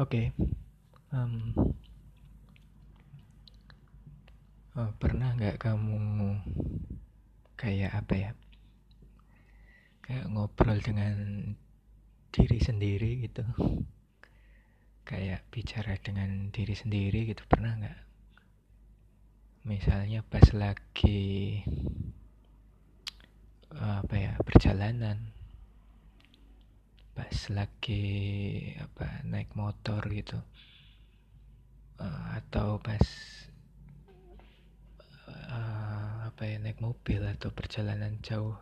Oke, um, oh, pernah nggak kamu kayak apa ya? Kayak ngobrol dengan diri sendiri gitu, kayak bicara dengan diri sendiri gitu, pernah nggak? Misalnya pas lagi apa ya perjalanan, pas lagi apa naik motor gitu, uh, atau pas uh, apa ya naik mobil atau perjalanan jauh,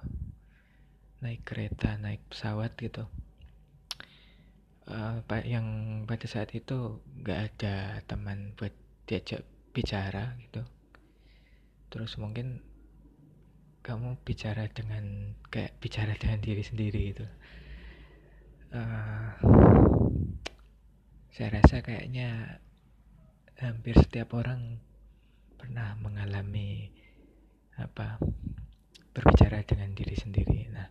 naik kereta, naik pesawat gitu. Uh, yang pada saat itu nggak ada teman buat diajak bicara gitu. Terus mungkin kamu bicara dengan kayak bicara dengan diri sendiri gitu. Uh, saya rasa kayaknya hampir setiap orang pernah mengalami apa berbicara dengan diri sendiri. Nah,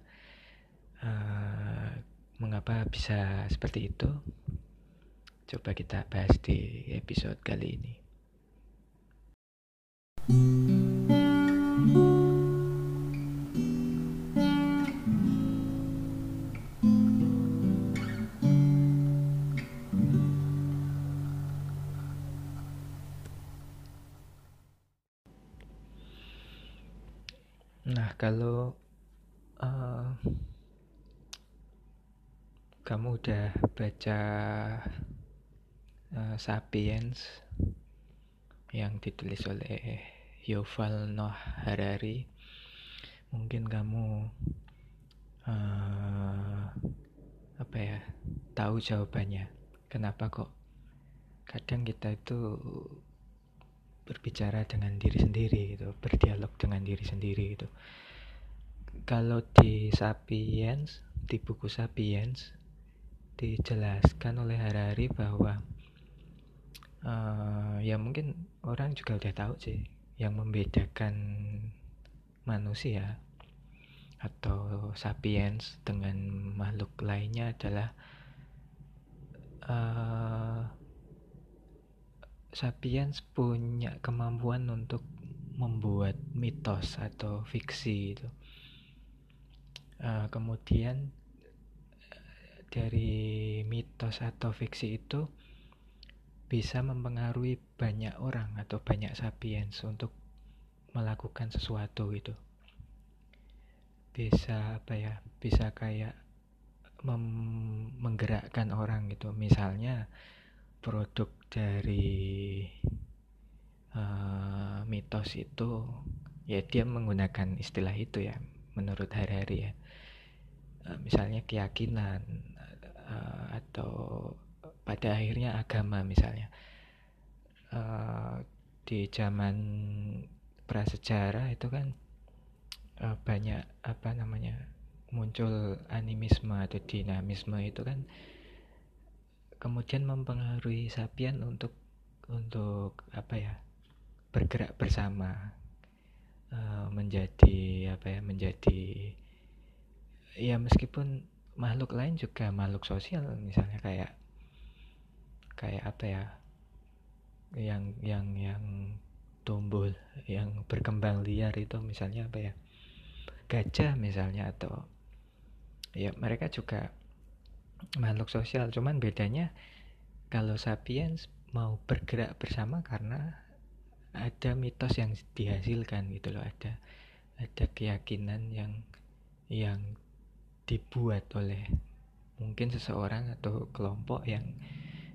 uh, mengapa bisa seperti itu? Coba kita bahas di episode kali ini. Baca uh, Sapiens yang ditulis oleh Yuval Noah Harari, mungkin kamu uh, apa ya tahu jawabannya. Kenapa kok kadang kita itu berbicara dengan diri sendiri gitu, berdialog dengan diri sendiri gitu. Kalau di Sapiens, di buku Sapiens dijelaskan oleh Harari bahwa uh, ya mungkin orang juga udah tahu sih yang membedakan manusia atau sapiens dengan makhluk lainnya adalah uh, Sapiens punya kemampuan untuk membuat mitos atau fiksi itu. Uh, kemudian dari mitos atau fiksi itu bisa mempengaruhi banyak orang atau banyak sapiens untuk melakukan sesuatu gitu. Bisa apa ya? Bisa kayak menggerakkan orang gitu. Misalnya produk dari uh, mitos itu ya dia menggunakan istilah itu ya menurut hari-hari ya uh, misalnya keyakinan uh, atau pada akhirnya agama misalnya. Uh, di zaman prasejarah itu kan uh, banyak apa namanya muncul animisme atau dinamisme itu kan kemudian mempengaruhi sapien untuk untuk apa ya bergerak bersama menjadi apa ya menjadi ya meskipun makhluk lain juga makhluk sosial misalnya kayak kayak apa ya yang yang yang tumbuh yang berkembang liar itu misalnya apa ya gajah misalnya atau ya mereka juga makhluk sosial. Cuman bedanya kalau sapiens mau bergerak bersama karena ada mitos yang dihasilkan gitu loh ada ada keyakinan yang yang dibuat oleh mungkin seseorang atau kelompok yang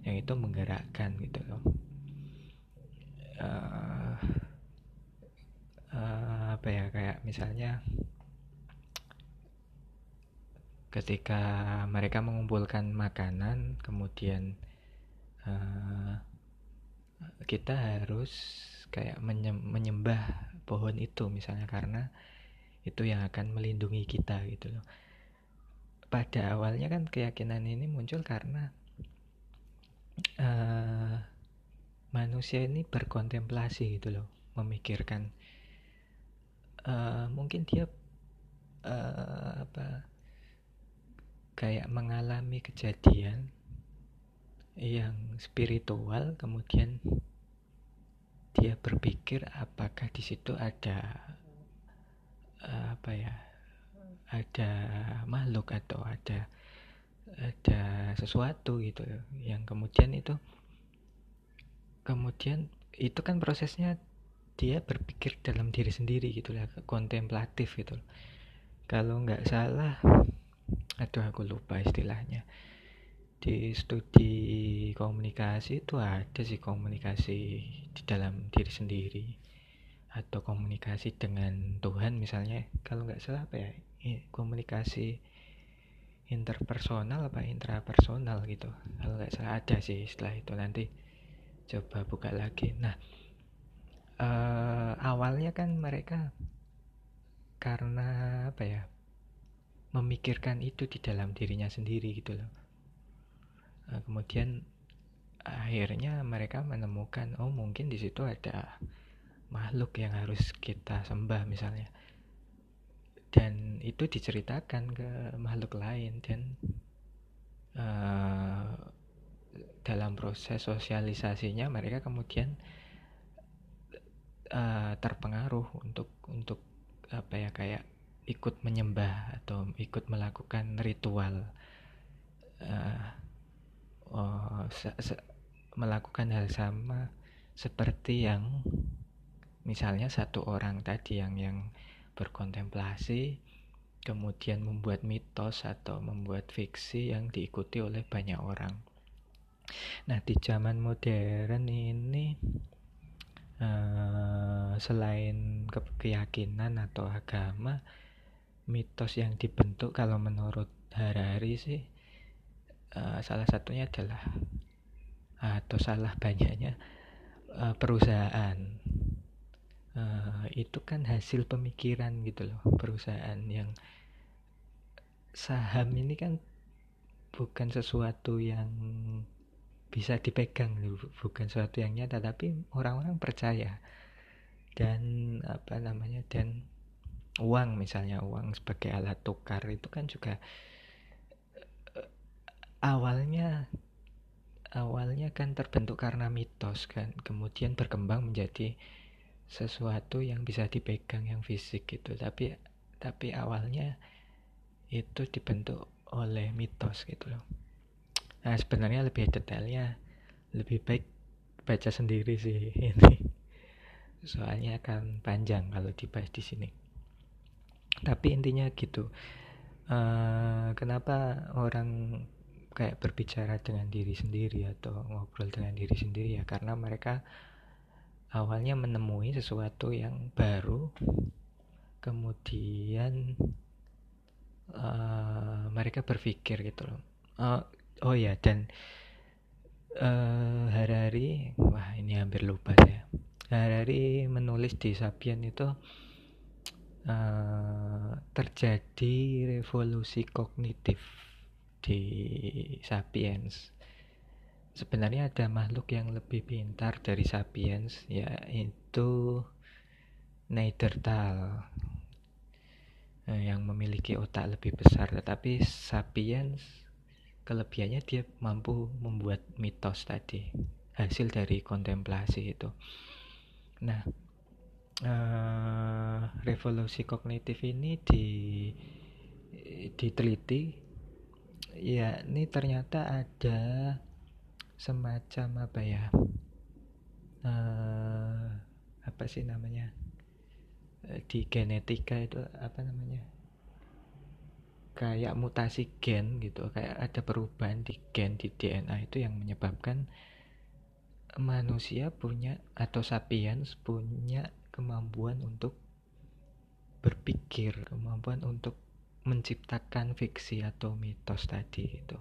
yang itu menggerakkan gitu loh. Uh, uh, apa ya kayak misalnya ketika mereka mengumpulkan makanan kemudian uh, kita harus kayak menyembah pohon itu misalnya karena itu yang akan melindungi kita gitu loh pada awalnya kan keyakinan ini muncul karena uh, manusia ini berkontemplasi gitu loh memikirkan uh, mungkin dia uh, apa kayak mengalami kejadian yang spiritual kemudian dia berpikir apakah di situ ada uh, apa ya ada makhluk atau ada ada sesuatu gitu yang kemudian itu kemudian itu kan prosesnya dia berpikir dalam diri sendiri gitu lah kontemplatif gitu. Kalau nggak salah aduh aku lupa istilahnya. Di studi komunikasi itu ada sih komunikasi di dalam diri sendiri atau komunikasi dengan Tuhan misalnya. Kalau nggak salah apa ya komunikasi interpersonal apa intrapersonal gitu. Kalau nggak salah ada sih istilah itu nanti coba buka lagi. Nah uh, awalnya kan mereka karena apa ya memikirkan itu di dalam dirinya sendiri gitu loh. Uh, kemudian akhirnya mereka menemukan oh mungkin di situ ada makhluk yang harus kita sembah misalnya dan itu diceritakan ke makhluk lain dan uh, dalam proses sosialisasinya mereka kemudian uh, terpengaruh untuk untuk apa ya kayak ikut menyembah atau ikut melakukan ritual uh, oh, se -se melakukan hal sama seperti yang misalnya satu orang tadi yang yang berkontemplasi kemudian membuat mitos atau membuat fiksi yang diikuti oleh banyak orang Nah, di zaman modern ini uh, selain ke keyakinan atau agama, mitos yang dibentuk kalau menurut Harari sih uh, salah satunya adalah atau salah banyaknya uh, perusahaan. Uh, itu kan hasil pemikiran gitu loh, perusahaan yang saham ini kan bukan sesuatu yang bisa dipegang bukan sesuatu yang nyata tapi orang-orang percaya. Dan apa namanya dan uang misalnya uang sebagai alat tukar itu kan juga uh, awalnya awalnya kan terbentuk karena mitos kan kemudian berkembang menjadi sesuatu yang bisa dipegang yang fisik gitu tapi tapi awalnya itu dibentuk oleh mitos gitu loh Nah sebenarnya lebih detailnya lebih baik baca sendiri sih ini. Soalnya akan panjang kalau dibahas di sini. Tapi intinya gitu. Uh, kenapa orang kayak berbicara dengan diri sendiri atau ngobrol dengan diri sendiri ya karena mereka awalnya menemui sesuatu yang baru kemudian uh, mereka berpikir gitu loh. Uh, oh ya dan uh, Harari wah ini hampir lupa saya. Harari menulis di Sapien itu uh, terjadi revolusi kognitif di Sapiens sebenarnya ada makhluk yang lebih pintar dari Sapiens yaitu Neanderthal eh, yang memiliki otak lebih besar. Tetapi Sapiens kelebihannya dia mampu membuat mitos tadi hasil dari kontemplasi itu. Nah uh, revolusi kognitif ini di diteliti ya ini ternyata ada semacam apa ya uh, apa sih namanya di genetika itu apa namanya kayak mutasi gen gitu kayak ada perubahan di gen di DNA itu yang menyebabkan manusia punya atau sapiens punya kemampuan untuk berpikir kemampuan untuk menciptakan fiksi atau mitos tadi itu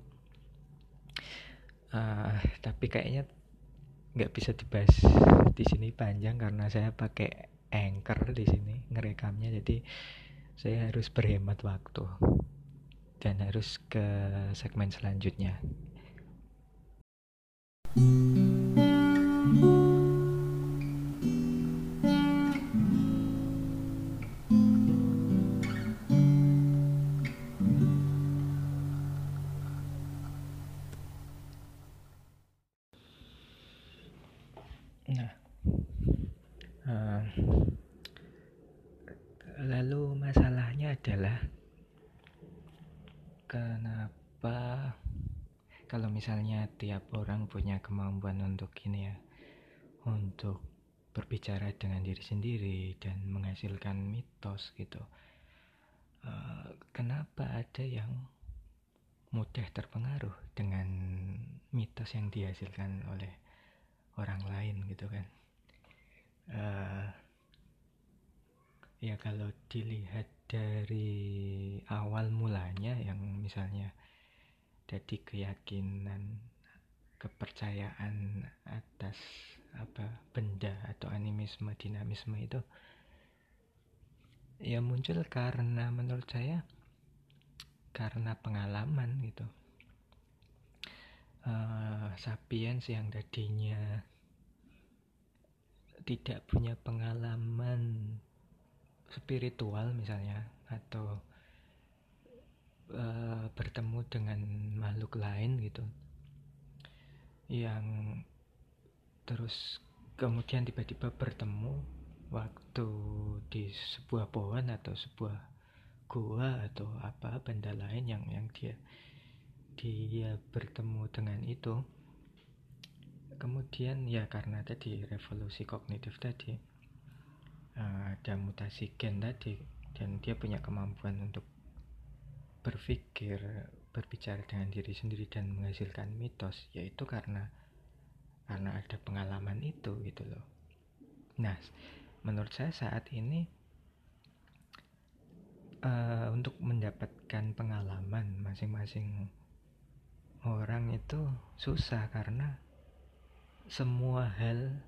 uh, tapi kayaknya nggak bisa dibahas di sini panjang karena saya pakai anchor di sini ngerekamnya jadi saya harus berhemat waktu dan harus ke segmen selanjutnya. Nah, misalnya tiap orang punya kemampuan untuk ini ya untuk berbicara dengan diri sendiri dan menghasilkan mitos gitu. Uh, kenapa ada yang mudah terpengaruh dengan mitos yang dihasilkan oleh orang lain gitu kan? Uh, ya kalau dilihat dari awal mulanya yang misalnya jadi keyakinan kepercayaan atas apa benda atau animisme dinamisme itu ya muncul karena menurut saya karena pengalaman gitu. Uh, sapiens yang tadinya tidak punya pengalaman spiritual misalnya atau uh, bertemu dengan makhluk lain gitu. Yang terus kemudian tiba-tiba bertemu waktu di sebuah pohon atau sebuah gua atau apa benda lain yang yang dia dia bertemu dengan itu. Kemudian ya karena tadi revolusi kognitif tadi uh, ada mutasi gen tadi dan dia punya kemampuan untuk berpikir berbicara dengan diri sendiri dan menghasilkan mitos yaitu karena karena ada pengalaman itu gitu loh. Nah menurut saya saat ini uh, untuk mendapatkan pengalaman masing-masing orang itu susah karena semua hal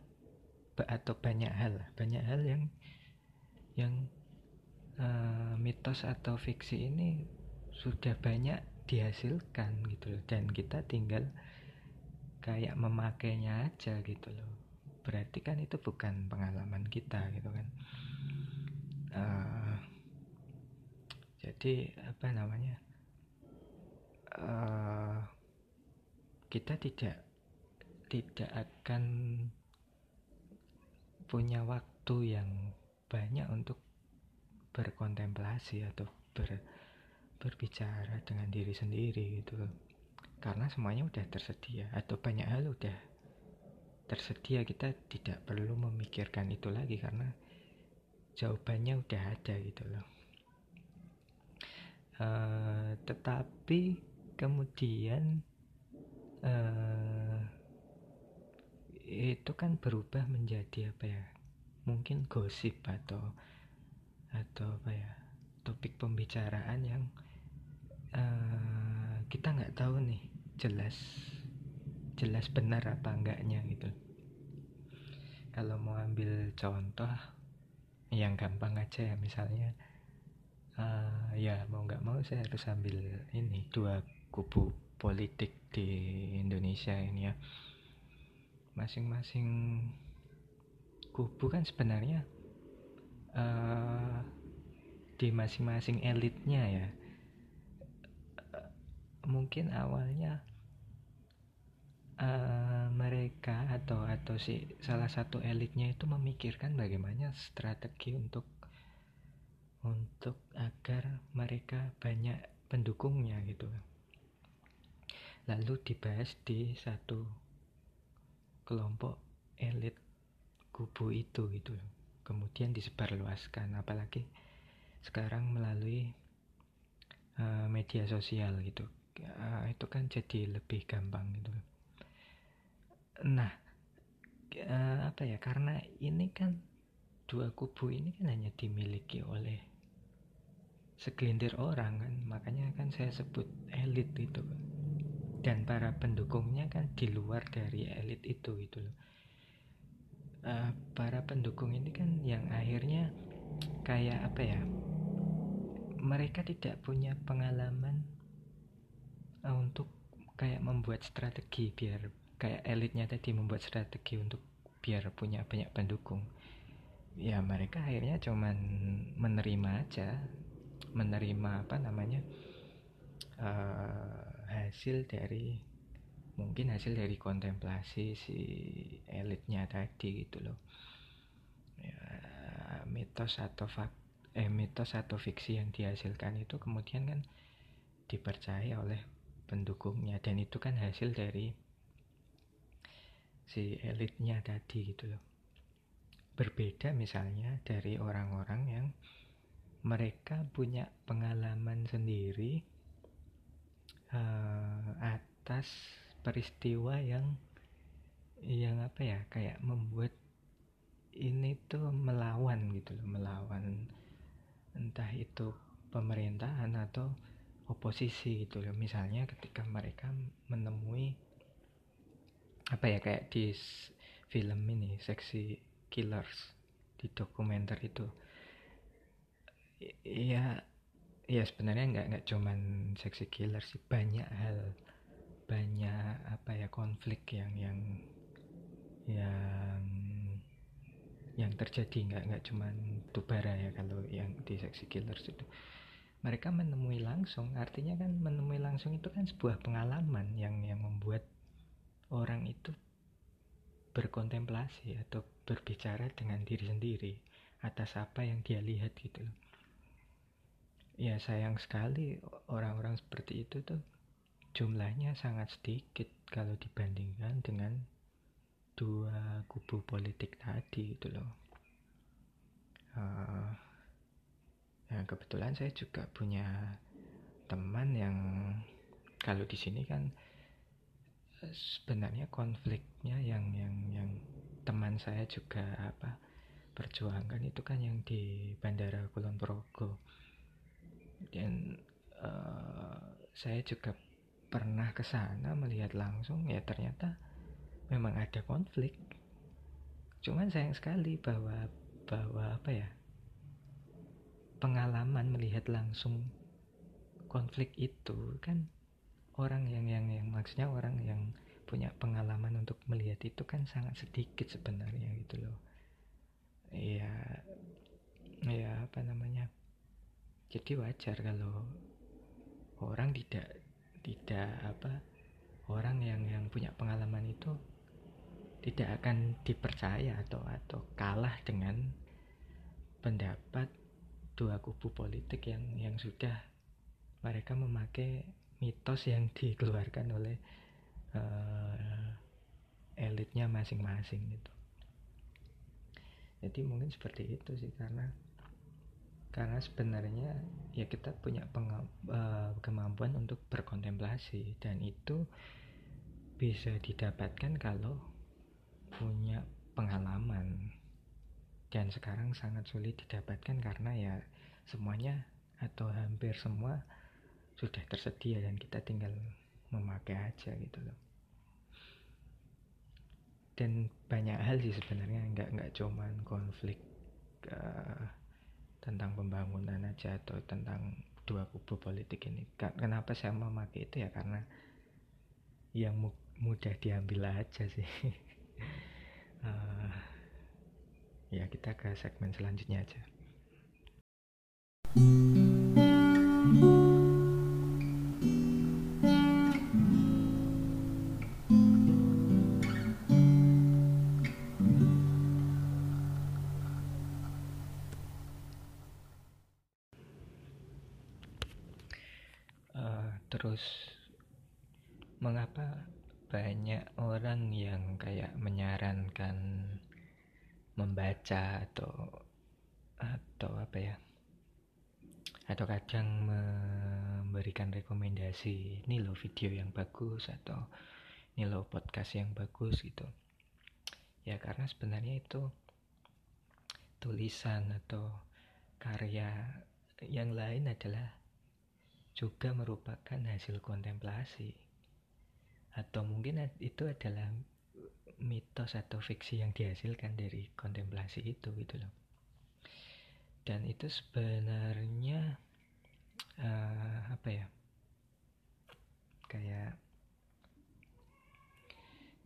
atau banyak hal banyak hal yang yang uh, mitos atau fiksi ini sudah banyak dihasilkan gitu loh. Dan kita tinggal kayak memakainya aja gitu loh. Berarti kan itu bukan pengalaman kita gitu kan. Uh, jadi apa namanya? Uh, kita tidak tidak akan punya waktu yang banyak untuk berkontemplasi atau ber berbicara dengan diri sendiri gitu karena semuanya udah tersedia atau banyak hal udah tersedia kita tidak perlu memikirkan itu lagi karena jawabannya udah ada gitu loh. Uh, tetapi kemudian uh, itu kan berubah menjadi apa ya mungkin gosip atau atau apa ya topik pembicaraan yang uh, kita nggak tahu nih jelas jelas benar apa enggaknya gitu. Kalau mau ambil contoh yang gampang aja ya misalnya uh, ya mau nggak mau saya harus ambil ini dua kubu politik di Indonesia ini ya. Masing-masing kubu kan sebenarnya uh, di masing-masing elitnya ya mungkin awalnya uh, mereka atau atau si salah satu elitnya itu memikirkan bagaimana strategi untuk untuk agar mereka banyak pendukungnya gitu. Lalu dibahas di satu kelompok elit kubu itu gitu. Kemudian disebarluaskan apalagi sekarang melalui uh, media sosial gitu uh, itu kan jadi lebih gampang gitu. Nah uh, apa ya karena ini kan dua kubu ini kan hanya dimiliki oleh segelintir orang kan. Makanya kan saya sebut elit itu dan para pendukungnya kan di luar dari elit itu gitu loh. Uh, para pendukung ini kan yang akhirnya kayak apa ya mereka tidak punya pengalaman uh, untuk kayak membuat strategi biar kayak elitnya tadi membuat strategi untuk biar punya banyak pendukung. Ya mereka akhirnya cuman menerima aja menerima apa namanya uh, hasil dari mungkin hasil dari kontemplasi si elitnya tadi gitu loh. Ya, mitos atau fak eh mitos atau fiksi yang dihasilkan itu kemudian kan dipercaya oleh pendukungnya. Dan itu kan hasil dari si elitnya tadi gitu loh. Berbeda misalnya dari orang-orang yang mereka punya pengalaman sendiri uh, atas peristiwa yang yang apa ya kayak membuat ini tuh melawan gitu loh melawan entah itu pemerintahan atau oposisi gitu loh. Misalnya ketika mereka menemui apa ya kayak di film ini seksi killers di dokumenter itu. Iya ya sebenarnya nggak nggak cuman seksi killer sih banyak hal banyak apa ya konflik yang yang yang yang terjadi. Nggak nggak cuman tubara ya kalau yang di seksi killers itu mereka menemui langsung artinya kan menemui langsung itu kan sebuah pengalaman yang yang membuat orang itu berkontemplasi atau berbicara dengan diri sendiri atas apa yang dia lihat gitu loh. Ya sayang sekali orang-orang seperti itu tuh jumlahnya sangat sedikit kalau dibandingkan dengan dua kubu politik tadi gitu loh. Uh, ya kebetulan saya juga punya teman yang kalau di sini kan sebenarnya konfliknya yang yang yang teman saya juga apa perjuangkan itu kan yang di Bandara Kulon Progo. Dan uh, saya juga pernah ke sana melihat langsung ya ternyata memang ada konflik. Cuman sayang sekali bahwa bahwa apa ya pengalaman melihat langsung konflik itu kan orang yang yang yang maksudnya orang yang punya pengalaman untuk melihat itu kan sangat sedikit sebenarnya gitu loh. Iya ya apa namanya jadi wajar kalau orang tidak tidak apa orang yang yang punya pengalaman itu tidak akan dipercaya atau atau kalah dengan pendapat dua kubu politik yang yang sudah mereka memakai mitos yang dikeluarkan oleh uh, elitnya masing-masing gitu. Jadi mungkin seperti itu sih karena karena sebenarnya ya kita punya uh, kemampuan untuk berkontemplasi dan itu bisa didapatkan kalau punya pengalaman dan sekarang sangat sulit didapatkan karena ya semuanya atau hampir semua sudah tersedia dan kita tinggal memakai aja gitu loh. Dan banyak hal sih sebenarnya nggak nggak cuman konflik uh, tentang pembangunan aja atau tentang dua kubu politik ini. Kenapa saya memakai itu ya? Karena yang mudah diambil aja sih. Uh, ya kita ke segmen selanjutnya aja ini loh video yang bagus atau ini loh podcast yang bagus gitu. Ya karena sebenarnya itu tulisan atau karya yang lain adalah juga merupakan hasil kontemplasi. Atau mungkin itu adalah mitos atau fiksi yang dihasilkan dari kontemplasi itu gitu loh. Dan itu sebenarnya kayak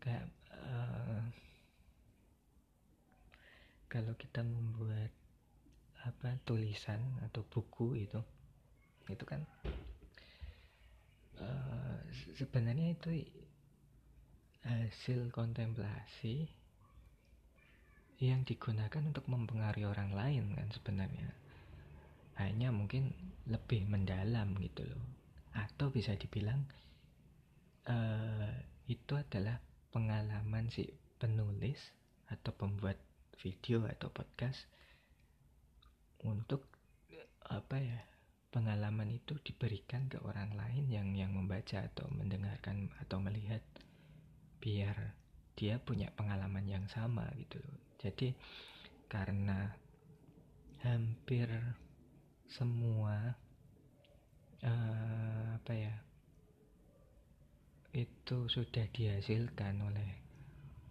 kayak uh, kalau kita membuat apa tulisan atau buku itu itu kan uh, sebenarnya itu hasil kontemplasi yang digunakan untuk mempengaruhi orang lain kan sebenarnya. Hanya mungkin lebih mendalam gitu loh. Atau bisa dibilang uh, itu adalah pengalaman si penulis atau pembuat video atau podcast untuk apa ya pengalaman itu diberikan ke orang lain yang yang membaca atau mendengarkan atau melihat biar dia punya pengalaman yang sama gitu loh. Jadi karena hampir semua uh, apa ya itu sudah dihasilkan oleh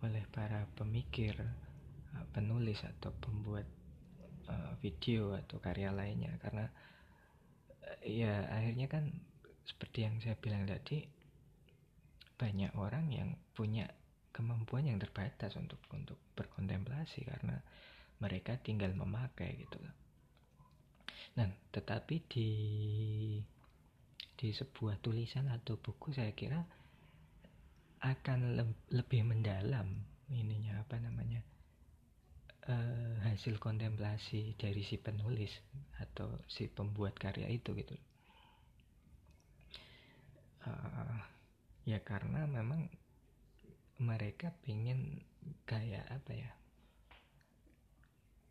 oleh para pemikir uh, penulis atau pembuat uh, video atau karya lainnya karena uh, ya akhirnya kan seperti yang saya bilang tadi banyak orang yang punya kemampuan yang terbatas untuk untuk berkontemplasi karena mereka tinggal memakai gitu loh. Nah, tetapi di di sebuah tulisan atau buku saya kira akan le lebih mendalam ininya apa namanya uh, hasil kontemplasi dari si penulis atau si pembuat karya itu gitu. Uh, ya karena memang mereka pengen kayak apa ya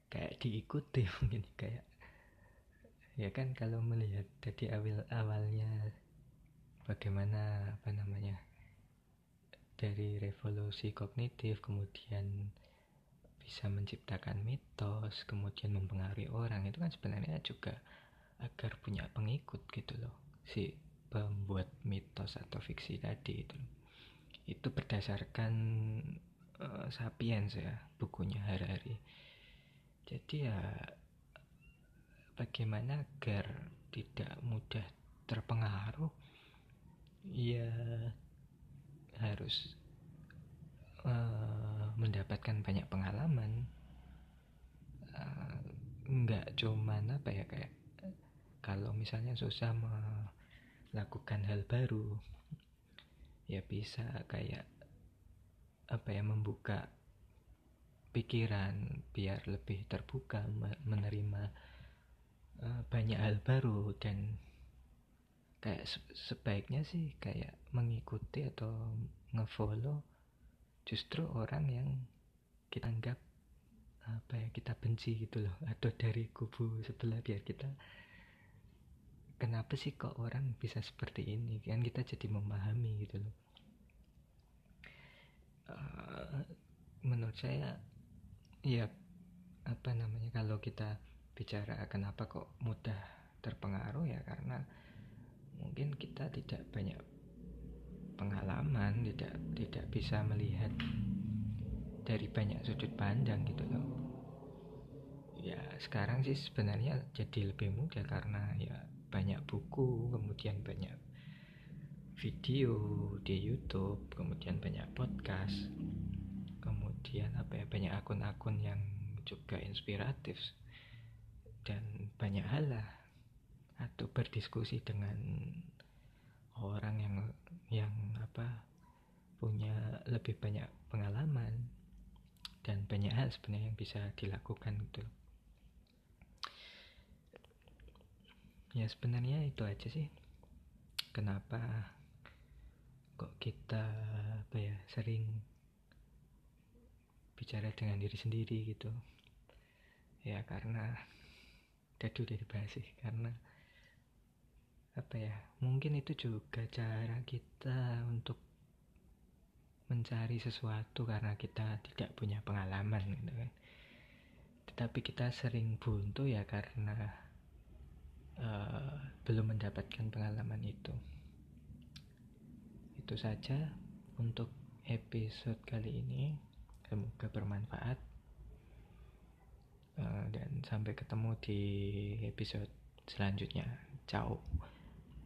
kayak diikuti mungkin kayak ya kan kalau melihat dari awal awalnya bagaimana apa namanya dari revolusi kognitif kemudian bisa menciptakan mitos kemudian mempengaruhi orang itu kan sebenarnya juga agar punya pengikut gitu loh si pembuat mitos atau fiksi tadi itu. Itu berdasarkan uh, sapiens ya bukunya hari-hari jadi ya bagaimana agar tidak mudah terpengaruh? Ya harus uh, mendapatkan banyak pengalaman uh, nggak cuman apa ya kayak kalau misalnya susah melakukan hal baru ya bisa kayak apa ya membuka pikiran biar lebih terbuka menerima uh, banyak hal baru dan kayak sebaiknya sih kayak mengikuti atau ngefollow justru orang yang kita anggap apa ya kita benci gitu loh atau dari kubu sebelah biar kita kenapa sih kok orang bisa seperti ini? Kan kita jadi memahami gitu loh. Uh, menurut saya ya apa namanya kalau kita bicara kenapa kok mudah terpengaruh ya karena mungkin kita tidak banyak pengalaman tidak tidak bisa melihat dari banyak sudut pandang gitu loh. Ya sekarang sih sebenarnya jadi lebih mudah karena ya banyak buku kemudian banyak video di YouTube kemudian banyak podcast kemudian apa ya banyak akun-akun yang juga inspiratif dan banyak hal lah atau berdiskusi dengan orang yang yang apa punya lebih banyak pengalaman dan banyak hal sebenarnya yang bisa dilakukan gitu. Ya sebenarnya itu aja sih. Kenapa kok kita apa ya sering bicara dengan diri sendiri gitu? Ya karena tadi udah dibahas sih karena apa ya mungkin itu juga cara kita untuk mencari sesuatu karena kita tidak punya pengalaman gitu kan tetapi kita sering buntu ya karena uh, belum mendapatkan pengalaman itu. Itu saja untuk episode kali ini. Semoga bermanfaat. Uh, dan sampai ketemu di episode selanjutnya. Ciao.